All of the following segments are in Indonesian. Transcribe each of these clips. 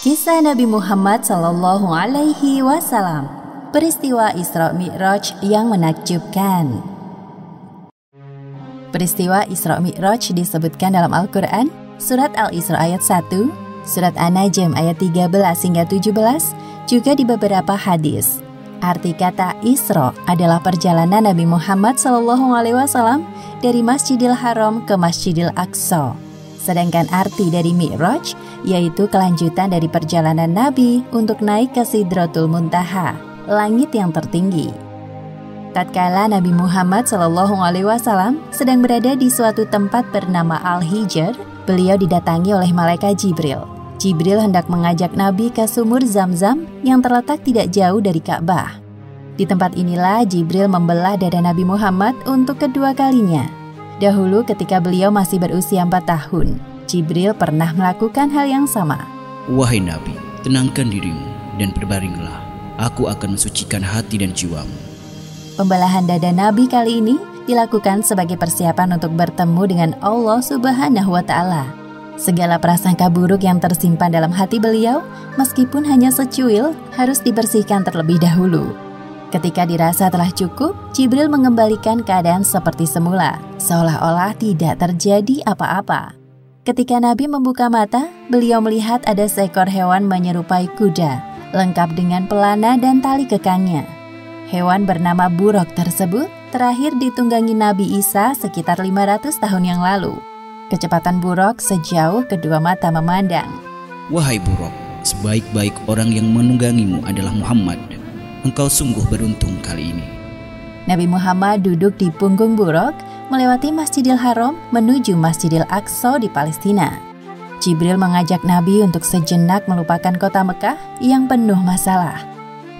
Kisah Nabi Muhammad Sallallahu Alaihi Wasallam. Peristiwa Isra Mi'raj yang menakjubkan. Peristiwa Isra Mi'raj disebutkan dalam Al-Quran Surat Al-Isra ayat 1 Surat An-Najm ayat 13 hingga 17 Juga di beberapa hadis. Arti kata Isra adalah perjalanan Nabi Muhammad Sallallahu Alaihi Wasallam dari Masjidil Haram ke Masjidil Aqsa. Sedangkan arti dari Mi'raj yaitu kelanjutan dari perjalanan Nabi untuk naik ke Sidratul Muntaha, langit yang tertinggi. Tatkala Nabi Muhammad Shallallahu Alaihi Wasallam sedang berada di suatu tempat bernama Al-Hijr, beliau didatangi oleh malaikat Jibril. Jibril hendak mengajak Nabi ke sumur Zam-Zam yang terletak tidak jauh dari Ka'bah. Di tempat inilah Jibril membelah dada Nabi Muhammad untuk kedua kalinya. Dahulu ketika beliau masih berusia 4 tahun, Jibril pernah melakukan hal yang sama. Wahai Nabi, tenangkan dirimu dan berbaringlah. Aku akan mensucikan hati dan jiwamu. Pembelahan dada Nabi kali ini dilakukan sebagai persiapan untuk bertemu dengan Allah Subhanahu wa Ta'ala. Segala prasangka buruk yang tersimpan dalam hati beliau, meskipun hanya secuil, harus dibersihkan terlebih dahulu. Ketika dirasa telah cukup, Jibril mengembalikan keadaan seperti semula, seolah-olah tidak terjadi apa-apa. Ketika Nabi membuka mata, beliau melihat ada seekor hewan menyerupai kuda, lengkap dengan pelana dan tali kekangnya. Hewan bernama buruk tersebut terakhir ditunggangi Nabi Isa sekitar 500 tahun yang lalu. Kecepatan buruk sejauh kedua mata memandang. Wahai buruk, sebaik-baik orang yang menunggangimu adalah Muhammad. Engkau sungguh beruntung kali ini. Nabi Muhammad duduk di punggung buruk melewati Masjidil Haram menuju Masjidil Aqsa di Palestina. Jibril mengajak Nabi untuk sejenak melupakan kota Mekah yang penuh masalah.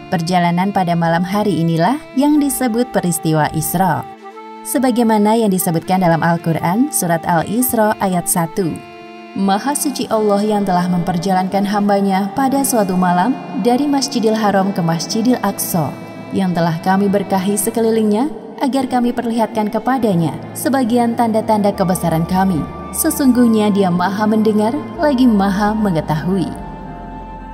Perjalanan pada malam hari inilah yang disebut peristiwa Isra. Sebagaimana yang disebutkan dalam Al-Quran, Surat Al-Isra ayat 1. Maha suci Allah yang telah memperjalankan hambanya pada suatu malam dari Masjidil Haram ke Masjidil Aqsa, yang telah kami berkahi sekelilingnya agar kami perlihatkan kepadanya sebagian tanda-tanda kebesaran kami. Sesungguhnya dia maha mendengar lagi maha mengetahui.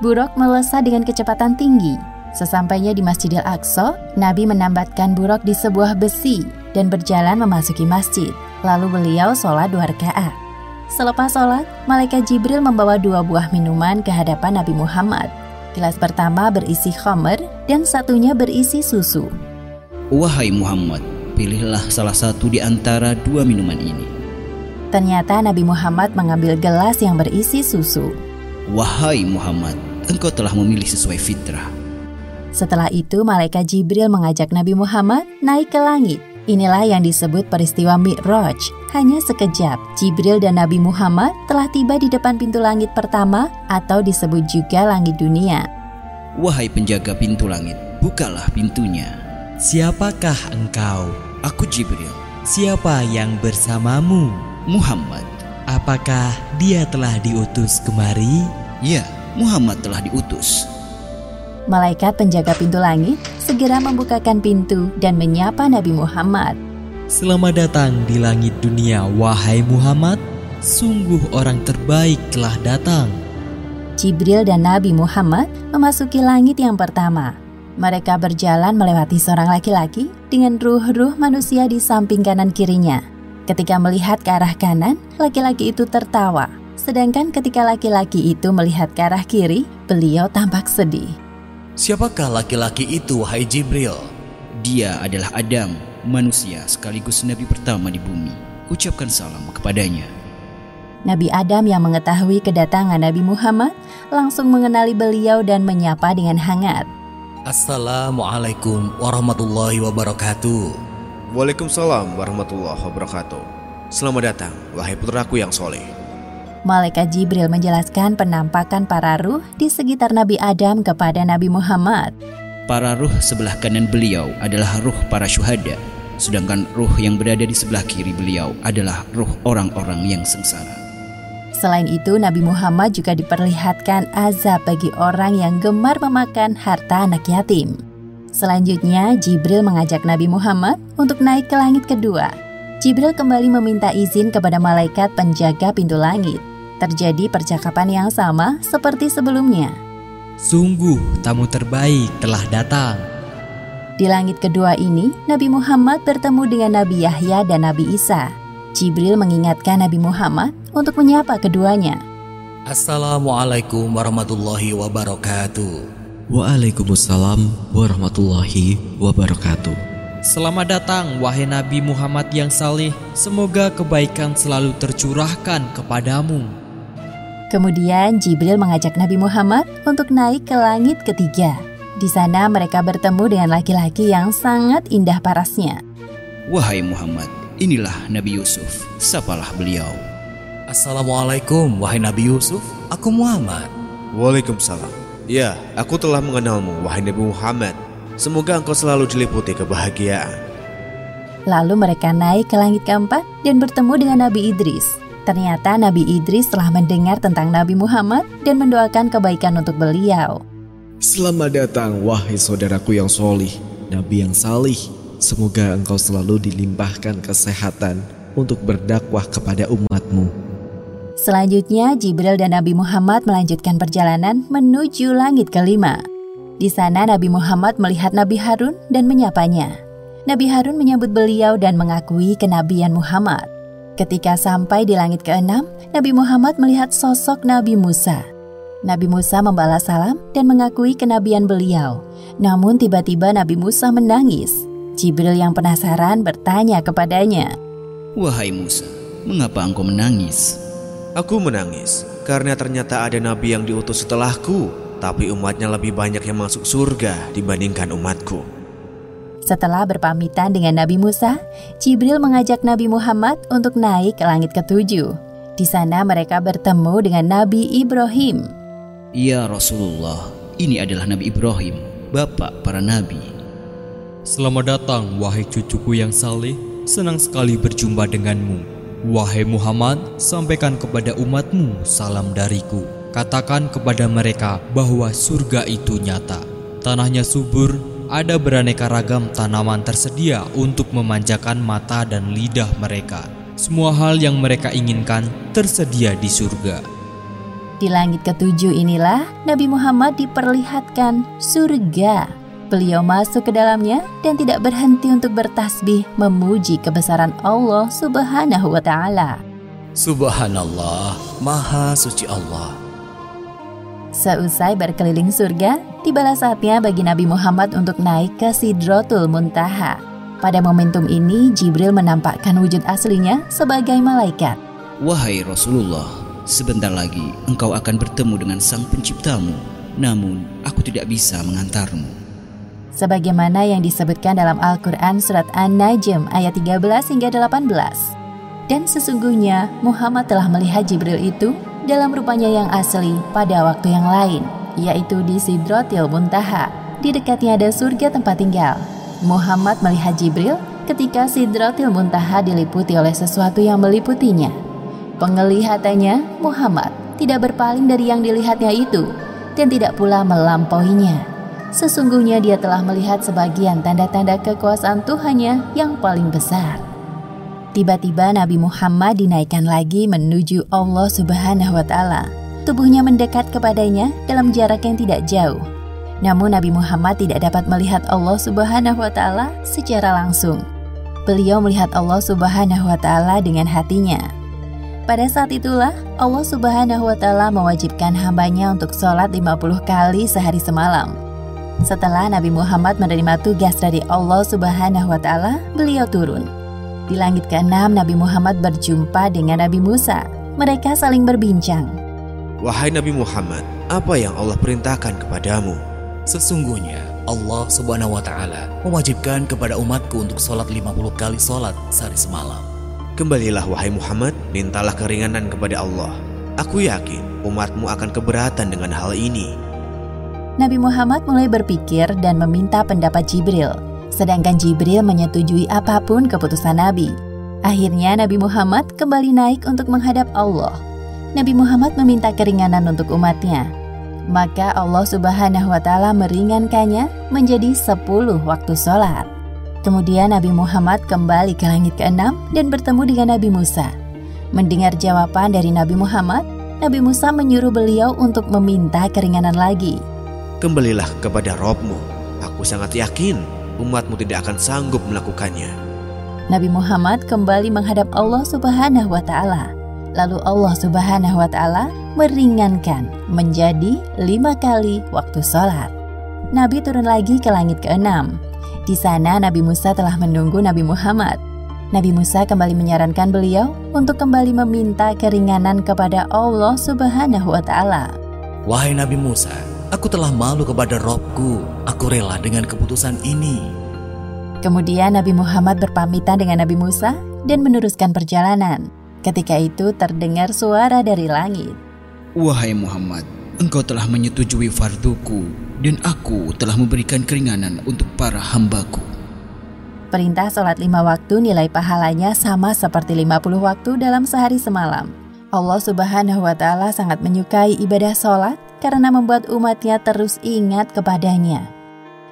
Buruk melesat dengan kecepatan tinggi. Sesampainya di Masjidil Aqsa, Nabi menambatkan buruk di sebuah besi dan berjalan memasuki masjid. Lalu beliau sholat dua rakaat. Selepas sholat, Malaikat Jibril membawa dua buah minuman ke hadapan Nabi Muhammad. Gelas pertama berisi khamer dan satunya berisi susu. Wahai Muhammad, pilihlah salah satu di antara dua minuman ini. Ternyata Nabi Muhammad mengambil gelas yang berisi susu. Wahai Muhammad, engkau telah memilih sesuai fitrah. Setelah itu, malaikat Jibril mengajak Nabi Muhammad naik ke langit. Inilah yang disebut peristiwa Mi'raj. Hanya sekejap, Jibril dan Nabi Muhammad telah tiba di depan pintu langit pertama atau disebut juga langit dunia. Wahai penjaga pintu langit, bukalah pintunya. Siapakah engkau? Aku Jibril. Siapa yang bersamamu? Muhammad. Apakah dia telah diutus kemari? Ya, Muhammad telah diutus. Malaikat penjaga pintu langit segera membukakan pintu dan menyapa Nabi Muhammad. Selamat datang di langit dunia, wahai Muhammad. Sungguh orang terbaik telah datang. Jibril dan Nabi Muhammad memasuki langit yang pertama. Mereka berjalan melewati seorang laki-laki dengan ruh-ruh manusia di samping kanan kirinya. Ketika melihat ke arah kanan, laki-laki itu tertawa. Sedangkan ketika laki-laki itu melihat ke arah kiri, beliau tampak sedih. Siapakah laki-laki itu, wahai Jibril? Dia adalah Adam, manusia sekaligus nabi pertama di bumi. Ucapkan salam kepadanya. Nabi Adam yang mengetahui kedatangan Nabi Muhammad langsung mengenali beliau dan menyapa dengan hangat. Assalamualaikum warahmatullahi wabarakatuh. Waalaikumsalam warahmatullahi wabarakatuh. Selamat datang, wahai putraku yang soleh. Malaikat Jibril menjelaskan penampakan para ruh di sekitar Nabi Adam kepada Nabi Muhammad. Para ruh sebelah kanan beliau adalah ruh para syuhada, sedangkan ruh yang berada di sebelah kiri beliau adalah ruh orang-orang yang sengsara. Selain itu, Nabi Muhammad juga diperlihatkan azab bagi orang yang gemar memakan harta anak yatim. Selanjutnya, Jibril mengajak Nabi Muhammad untuk naik ke langit kedua. Jibril kembali meminta izin kepada malaikat penjaga pintu langit. Terjadi percakapan yang sama seperti sebelumnya. Sungguh tamu terbaik telah datang. Di langit kedua ini, Nabi Muhammad bertemu dengan Nabi Yahya dan Nabi Isa. Jibril mengingatkan Nabi Muhammad untuk menyapa keduanya. Assalamualaikum warahmatullahi wabarakatuh. Waalaikumsalam warahmatullahi wabarakatuh. Selamat datang wahai Nabi Muhammad yang saleh. Semoga kebaikan selalu tercurahkan kepadamu. Kemudian Jibril mengajak Nabi Muhammad untuk naik ke langit ketiga. Di sana mereka bertemu dengan laki-laki yang sangat indah parasnya. Wahai Muhammad, inilah Nabi Yusuf. Sapalah beliau. Assalamualaikum wahai Nabi Yusuf. Aku Muhammad. Waalaikumsalam. Ya, aku telah mengenalmu, wahai Nabi Muhammad. Semoga engkau selalu diliputi kebahagiaan. Lalu mereka naik ke langit keempat dan bertemu dengan Nabi Idris. Ternyata Nabi Idris telah mendengar tentang Nabi Muhammad dan mendoakan kebaikan untuk beliau. Selamat datang wahai saudaraku yang solih, Nabi yang salih. Semoga engkau selalu dilimpahkan kesehatan untuk berdakwah kepada umatmu. Selanjutnya, Jibril dan Nabi Muhammad melanjutkan perjalanan menuju langit kelima. Di sana Nabi Muhammad melihat Nabi Harun dan menyapanya. Nabi Harun menyambut beliau dan mengakui kenabian Muhammad. Ketika sampai di langit keenam, Nabi Muhammad melihat sosok Nabi Musa. Nabi Musa membalas salam dan mengakui kenabian beliau. Namun tiba-tiba Nabi Musa menangis. Jibril yang penasaran bertanya kepadanya, Wahai Musa, mengapa engkau menangis? Aku menangis karena ternyata ada nabi yang diutus setelahku, tapi umatnya lebih banyak yang masuk surga dibandingkan umatku. Setelah berpamitan dengan Nabi Musa, Jibril mengajak Nabi Muhammad untuk naik ke langit ketujuh. Di sana mereka bertemu dengan Nabi Ibrahim. Ya Rasulullah, ini adalah Nabi Ibrahim, bapak para nabi. Selamat datang wahai cucuku yang saleh. Senang sekali berjumpa denganmu. Wahai Muhammad, sampaikan kepada umatmu salam dariku. Katakan kepada mereka bahwa surga itu nyata. Tanahnya subur, ada beraneka ragam tanaman tersedia untuk memanjakan mata dan lidah mereka. Semua hal yang mereka inginkan tersedia di surga. Di langit ketujuh inilah Nabi Muhammad diperlihatkan surga. Beliau masuk ke dalamnya dan tidak berhenti untuk bertasbih memuji kebesaran Allah Subhanahu wa taala. Subhanallah, Maha Suci Allah. Seusai berkeliling surga, tibalah saatnya bagi Nabi Muhammad untuk naik ke Sidrotul Muntaha. Pada momentum ini, Jibril menampakkan wujud aslinya sebagai malaikat. Wahai Rasulullah, sebentar lagi engkau akan bertemu dengan sang penciptamu. Namun, aku tidak bisa mengantarmu. Sebagaimana yang disebutkan dalam Al-Quran Surat An-Najm ayat 13 hingga 18. Dan sesungguhnya Muhammad telah melihat Jibril itu dalam rupanya yang asli pada waktu yang lain, yaitu di Sidrotil Muntaha. Di dekatnya ada surga tempat tinggal. Muhammad melihat Jibril ketika Sidrotil Muntaha diliputi oleh sesuatu yang meliputinya. Penglihatannya, Muhammad tidak berpaling dari yang dilihatnya itu dan tidak pula melampauinya. Sesungguhnya dia telah melihat sebagian tanda-tanda kekuasaan Tuhannya yang paling besar. Tiba-tiba Nabi Muhammad dinaikkan lagi menuju Allah Subhanahu wa taala. Tubuhnya mendekat kepadanya dalam jarak yang tidak jauh. Namun Nabi Muhammad tidak dapat melihat Allah Subhanahu wa taala secara langsung. Beliau melihat Allah Subhanahu wa taala dengan hatinya. Pada saat itulah Allah Subhanahu wa taala mewajibkan hambanya untuk sholat 50 kali sehari semalam. Setelah Nabi Muhammad menerima tugas dari Allah Subhanahu wa taala, beliau turun. Di langit ke-6 Nabi Muhammad berjumpa dengan Nabi Musa. Mereka saling berbincang. Wahai Nabi Muhammad, apa yang Allah perintahkan kepadamu? Sesungguhnya Allah Subhanahu wa taala mewajibkan kepada umatku untuk sholat 50 kali sholat sehari semalam. Kembalilah wahai Muhammad, mintalah keringanan kepada Allah. Aku yakin umatmu akan keberatan dengan hal ini. Nabi Muhammad mulai berpikir dan meminta pendapat Jibril. Sedangkan Jibril menyetujui apa pun keputusan Nabi. Akhirnya Nabi Muhammad kembali naik untuk menghadap Allah. Nabi Muhammad meminta keringanan untuk umatnya. Maka Allah Subhanahu wa taala meringankannya menjadi 10 waktu sholat. Kemudian Nabi Muhammad kembali ke langit keenam dan bertemu dengan Nabi Musa. Mendengar jawaban dari Nabi Muhammad, Nabi Musa menyuruh beliau untuk meminta keringanan lagi. Kembalilah kepada Robmu. Aku sangat yakin umatmu tidak akan sanggup melakukannya. Nabi Muhammad kembali menghadap Allah Subhanahu wa Ta'ala. Lalu Allah Subhanahu wa Ta'ala meringankan menjadi lima kali waktu sholat. Nabi turun lagi ke langit keenam di sana Nabi Musa telah menunggu Nabi Muhammad. Nabi Musa kembali menyarankan beliau untuk kembali meminta keringanan kepada Allah Subhanahu wa taala. Wahai Nabi Musa, aku telah malu kepada Robku. Aku rela dengan keputusan ini. Kemudian Nabi Muhammad berpamitan dengan Nabi Musa dan meneruskan perjalanan. Ketika itu terdengar suara dari langit. Wahai Muhammad, engkau telah menyetujui farduku dan aku telah memberikan keringanan untuk para hambaku. Perintah sholat lima waktu nilai pahalanya sama seperti 50 waktu dalam sehari semalam. Allah subhanahu wa ta'ala sangat menyukai ibadah sholat karena membuat umatnya terus ingat kepadanya.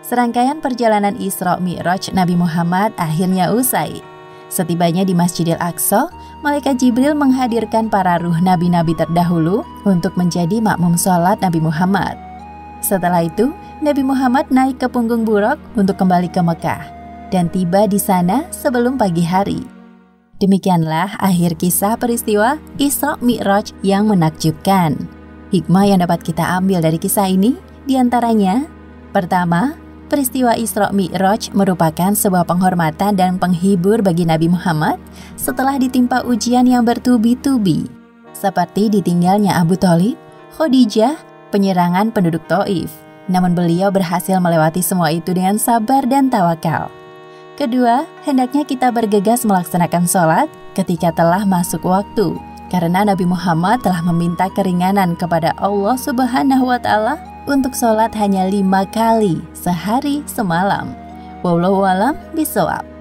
Serangkaian perjalanan Isra Mi'raj Nabi Muhammad akhirnya usai. Setibanya di Masjidil Aqsa, Malaikat Jibril menghadirkan para ruh nabi-nabi terdahulu untuk menjadi makmum sholat Nabi Muhammad. Setelah itu, Nabi Muhammad naik ke punggung buruk untuk kembali ke Mekah dan tiba di sana sebelum pagi hari. Demikianlah akhir kisah peristiwa Isra Mi'raj yang menakjubkan. Hikmah yang dapat kita ambil dari kisah ini di antaranya, pertama, peristiwa Isra Mi'raj merupakan sebuah penghormatan dan penghibur bagi Nabi Muhammad setelah ditimpa ujian yang bertubi-tubi, seperti ditinggalnya Abu Talib, Khadijah, penyerangan penduduk Taif. Namun beliau berhasil melewati semua itu dengan sabar dan tawakal. Kedua, hendaknya kita bergegas melaksanakan sholat ketika telah masuk waktu, karena Nabi Muhammad telah meminta keringanan kepada Allah Subhanahu wa Ta'ala untuk sholat hanya lima kali sehari semalam. Wallahu alam bisawab.